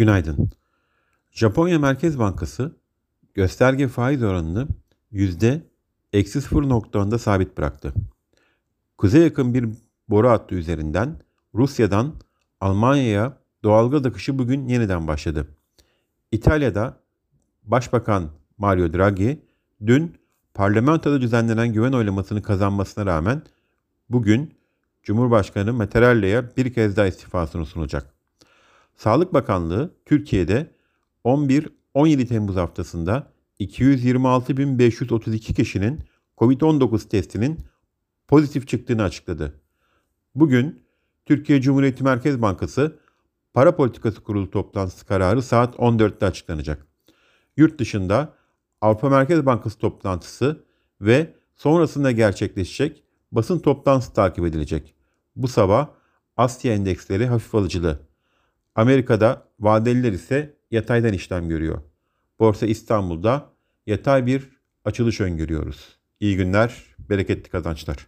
Günaydın. Japonya Merkez Bankası gösterge faiz oranını yüzde eksi 0.10'da sabit bıraktı. Kuzey yakın bir boru hattı üzerinden Rusya'dan Almanya'ya doğalgaz akışı bugün yeniden başladı. İtalya'da Başbakan Mario Draghi dün parlamentoda düzenlenen güven oylamasını kazanmasına rağmen bugün Cumhurbaşkanı Mattarella'ya bir kez daha istifasını sunacak. Sağlık Bakanlığı Türkiye'de 11-17 Temmuz haftasında 226.532 kişinin COVID-19 testinin pozitif çıktığını açıkladı. Bugün Türkiye Cumhuriyeti Merkez Bankası Para Politikası Kurulu toplantısı kararı saat 14'te açıklanacak. Yurt dışında Avrupa Merkez Bankası toplantısı ve sonrasında gerçekleşecek basın toplantısı takip edilecek. Bu sabah Asya endeksleri hafif alıcılı. Amerika'da vadeliler ise yataydan işlem görüyor. Borsa İstanbul'da yatay bir açılış öngörüyoruz. İyi günler, bereketli kazançlar.